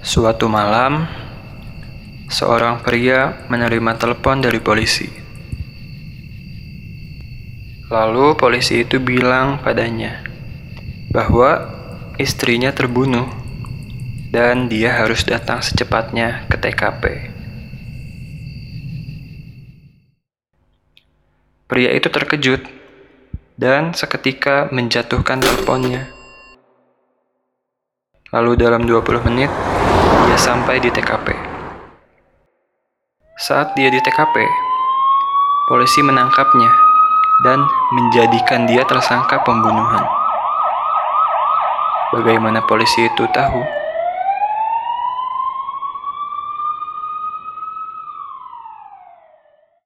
Suatu malam, seorang pria menerima telepon dari polisi. Lalu polisi itu bilang padanya bahwa istrinya terbunuh dan dia harus datang secepatnya ke TKP. Pria itu terkejut dan seketika menjatuhkan teleponnya. Lalu dalam 20 menit, dia sampai di TKP. Saat dia di TKP, polisi menangkapnya dan menjadikan dia tersangka pembunuhan. Bagaimana polisi itu tahu